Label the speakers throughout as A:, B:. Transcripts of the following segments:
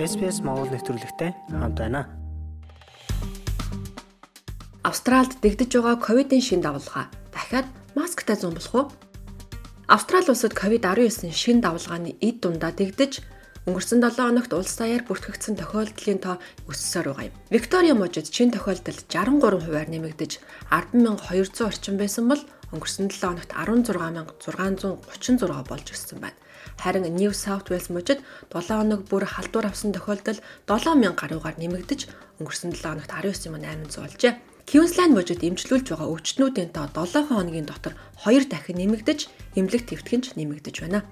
A: SPS Монгол нэвтрүүлэгтэй хамт байна.
B: Австралид дэгдэж байгаа ковидын шин давлгаа дахиад масктай зүүн болох уу? Австрали улсад ковид-19 шин давлгааны эд дундаа дэгдэж өнгөрсөн 7 хоногт улс даяар бүртгэгдсэн тохиолдлын тоо өссөөр байгаа юм. Виктория мужид шин тохиолдол 63 хувиар нэмэгдэж 10,200 орчим байсан бол өнгөрсөн 7 хоногт 16636 болж өссөн байна. Харин New South Wales мужид 7 хоног бүр халдвар авсан тохиолдол 7000 гаруйгаар нэмэгдэж өнгөрсөн 7 хоногт 19,800 болжээ. Queensland мужид эмчлүүлж байгаа өвчтнүүдийн тоо 7 хоногийн дотор 2 дахин нэмэгдэж, эмнэлэг твтгэн ч нэмэгдэж байна.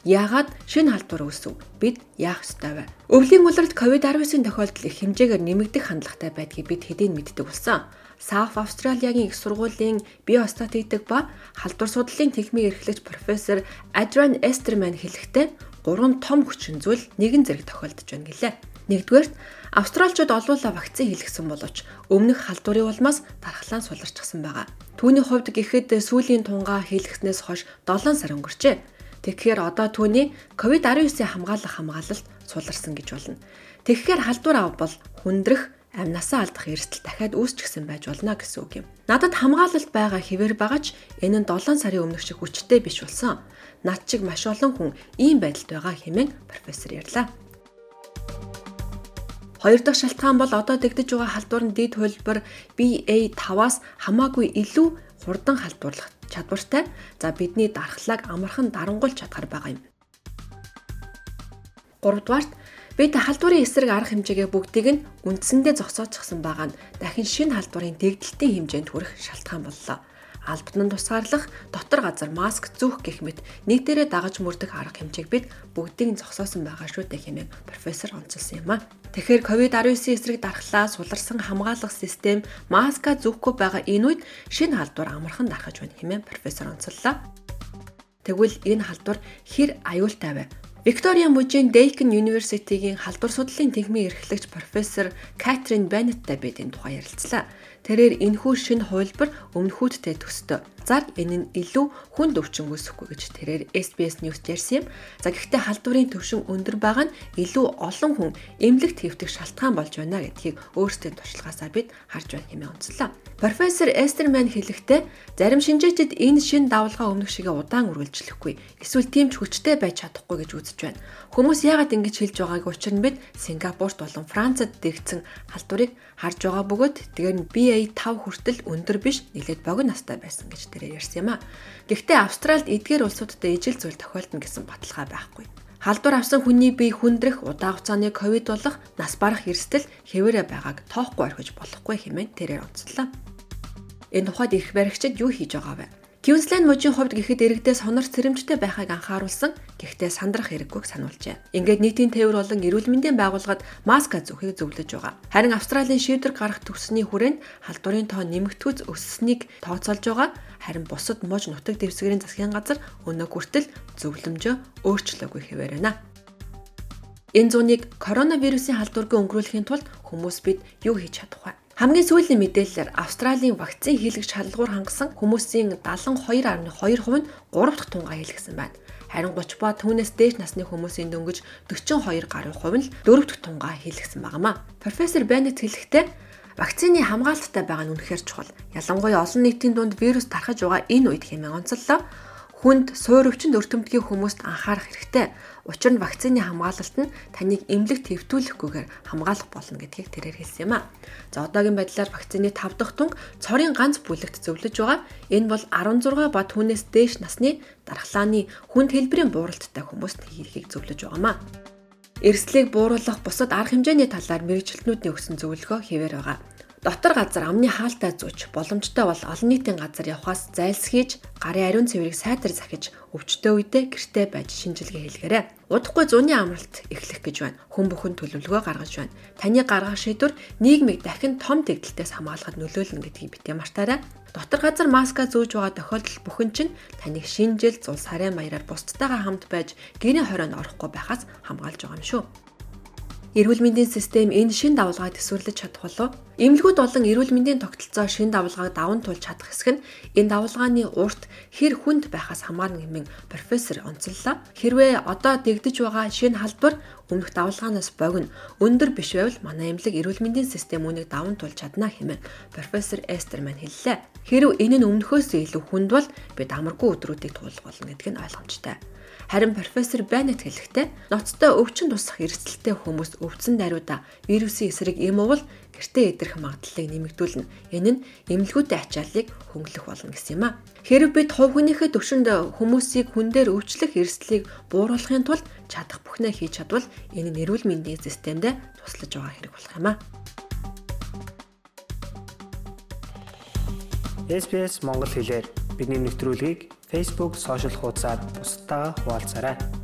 B: Яагаад шинэ халдвар үүсв? Бид яах ёстой вэ? Өвлийн улиралд COVID-19 тохиолдол их хэмжээгээр нэмэгдэх хандлагатай байдгийг бид хэдийн мэддэг болсон. South Australia-гийн их сургуулийн биостатистик ба халдвар судлалын техникийн эрхлэгч профессор Adrian Esterman хэлэхдээ гурван том хүчин зүйл нэгэн зэрэг тохиолдож байна гэлээ. Нэгдүгээрт австралчууд олуулаа вакцин хийлгсэн боловч өмнөх халдварын улмаас дархлаан суларчсан байгаа. Түүний хувьд гэхэд сүүлийн тунгаа хийлгэснээс хойш 7 сар өнгөрчээ. Тэгэхээр одоо түүний COVID-19 хамгаалах хамгаалалт суларсан гэж болно. Тэгэхээр халдвар ав бол хүндрэх амнасаа алдах эрсдэл дахиад үүсчихсэн байж болно гэсэн үг юм. Надад хамгаалалт байгаа хэвээр байгаа ч энэ нь 7 сарын өмнөх шиг хүчтэй биш болсон. Над чиг маш олон хүн ийм байдалд байгаа хэмээн профессор ярьлаа. Хоёр дахь шалтгаан бол одоо дэгдэж байгаа халдвар нь дид хөлбөр BA5-аас хамаагүй илүү хурдан халдварлах чадвартай. За бидний дархлааг амархан дарангуйлж чадхаар байгаа юм. 3 дугаарт Бид халдварын эсрэг арга хэмжээгээ бүгдийг нь үндсэндээ зогсоочсон байгаа нь дахин шинэ халдварын дэгдэлтийн хэмжээнд хүрэх шалтгаан боллоо. Албад нь тусгаарлах, дотор газар маск зүүх гэх мэт нэг дээрээ дагаж мөрдөх арга хэмжээг бид бүгдийг нь зогсоосон байгаа шүү дээ хэмээн профессор онцолсон юм а. Тэгэхээр COVID-19 эсрэг дархлаа суларсан хамгаалах систем маска зүүхгүй байгаа энэ үед шинэ халдвар амархан дарахж байна хэмээн профессор онцоллоо. Тэгвэл энэ халдвар хэр аюултай вэ? Виктория мужийн Deakin University-гийн халдвар судлалын техникийн эрхлэгч профессор Катрин Беннеттай бид энэ тухай ярилцлаа. Тэрээр энэхүү шинэ хувилбар өмнөхүүдтэй төстөө. Зар энэ нь илүү хүнд өвчин үүсэхгүй гэж тэрээр SBS News ярьсан юм. За гэхдээ халдварын төвшин өндөр байгаа нь илүү олон хүн эмнэлэгт хэвтэх шалтгаан болж байна гэдгийг өөрсдийн туршлагаасаа бид харж байна хэмээн онцлоо. Профессор Эстерман хэлэхдээ зарим шинжээчид энэ шин давлгаа өмнөх шигээ удаан үргэлжлэхгүй эсвэл тийм ч хүчтэй байж чадахгүй гэж үзэж байна. Хүмүүс яагаад ингэж хэлж байгааг учир нь бид Сингапурт болон Францад дэгдсэн халдварыг харж байгаа бөгөөд тэгээд нь BA5 хүртэл өндөр биш нэлээд богино настай байсан гэж тэрээр ярьсан юм а. Гэхдээ Австральд эдгээр улсуудад ижил зүйл тохиолдно гэсэн баталгаа байхгүй. Халдвар авсан хүний бие хүндрэх, удаа хугацааны ковид болох, нас барах эрсдэл хэвээрээ байгааг тоохгүй орхиж болохгүй хэмээн тэрээр онцлоо. Энэ тухайд эрх баригчид юу хийж байгаа вэ? Queensland мужийн хувьд гэхэд иргэдээ сонор цэрэмжтэй байхыг анхааруулсан. Гэхдээ сандрах хэрэггүйг сануулжээ. Ингээд нийтийн тээвэр болон эрүүл мэндийн байгууллагад маска зүүхийг зөвлөж байгаа. Харин Австралийн шийдвэр гарах төвсний хүрээнд халдварын тоо нэмэгдүүц өссөнийг тооцоолж байгаа. Харин бусад муж нутаг дэвсгэрийн засгийн газар өнөө хүртэл зөвлөмжөө өөрчлөөгүй хэвээр байна. Энэ зуныг коронавирусын халдваргүй өнгөрүүлэхийн тулд хүмүүс бид юу хийж чадах вэ? Хамгийн сүүлийн мэдээлэлээр Австралийн вакцин хийлгэж шалгуур хангасан хүмүүсийн 72.2% нь 3 дахь тунгаа хийлгэсэн байна. Харин 30 ба түүнээс дээш насны хүмүүсийн дөнгөж 42 гаруй хувь нь 4 дахь тунгаа хийлгэсэн багамаа. Профессор Беннет хэлэхдээ вакцины хамгаалалттай байгаа нь үнэхээр чухал. Ялангуяа олон нийтийн дунд вирус тархаж байгаа энэ үед хэмээн онцоллоо хүнд суур өвчнөд өртөмтгийн хүмүүст анхаарах хэрэгтэй. Учир нь вакцины хамгаалалт нь таныг эмнэлэг твтүүлэхгүйгээр хамгаалах болно гэдгийг тэрээр хэлсэн юм а. За одоогийн байдлаар вакцины 5 дахь тунг цорын ганц бүлэгт зөвлөж байгаа. Энэ бол 16 ба түүнээс дээш насны дархлааны хүнд хэлбэрийн бууралттай хүмүүст хийхийг зөвлөж байгаамаа. Эрсдлийг бууруулах бусад арга хэмжээний талаар мэрэгчлэтнүүдийн өгсөн зөвлөгөө хэвээр байгаа. Дотор газар амны хаалтай зүүч боломжтой бол олон нийтийн газар явхаас зайлсхийж гарын ариун цэврийг сайтар захиж өвчтөө үедээ гэртээ байж шинжилгээ хийлгээрэй. Удахгүй зуны амралт эхлэх гэж байна. Хүн бүхэн төлөвлөгөө гаргаж байна. Таны гаргах шийдвэр нийгмийг дахин том дэгдэлтээс хамгаалахад нөлөөлнө гэдгийг битгий мартаарай. Дотор газар маска зүүж байгаа тохиолдол бүхэн чинь таныг шинжил зул сарын маяраар бусдтайгаа хамт байж гэрийн хорионд орохгүй байхаас хамгаалж байгаа юм шүү. Эрүүл мэндийн систем энэ шин давлгааг төсвөрлөж чадах болов Эмнэлгүүд болон эрүүл мэндийн тогтолцоо шин давалгааг даван туулж чадах хэсэг нь энэ давалгааны урт хэр хүнд байхаас хамаарна хэмээн профессор онцоллоо. Хэрвээ одоо дэгдэж байгаа шинэ халдвар өмнөх давалгаанаас богино өндөр биш байвал манай эмнэлэг эрүүл мэндийн систем үүнийг даван туулж чадна хэмээн профессор Эстер мань хэллээ. Хэрв энэ нь өмнөхөөс илүү хүнд бол бид амаргүй өдрүүдийг туулах болно гэдг нь ойлгомжтой. Харин профессор Беннет хэлэхдээ ноцтой өвчин тусах эрсдэлтэй хүмүүс өвдсөн даруйда вирусын эсрэг эм уул гэртээ идэх магадлалыг нэмэгдүүлнэ. Энэ нь эмнэлгүүтэй ачааллыг хөнгөлөх болно гэсэн юм а. Хэрв бид хувь хүнийхээ төвшөнд хүмүүсийг хүн дээр өвчлөх эрсдлийг бууруулахын тулд чадах бүхнээ хийж чадвал энэ нь эрүүл мэндийн системдээ туслаж байгаа хэрэг болох юм а.
A: SPS Монгол хэлээр бидний нэвтрүүлгийг Facebook сошиал хуудасаар бусдаа хуваалцаарай.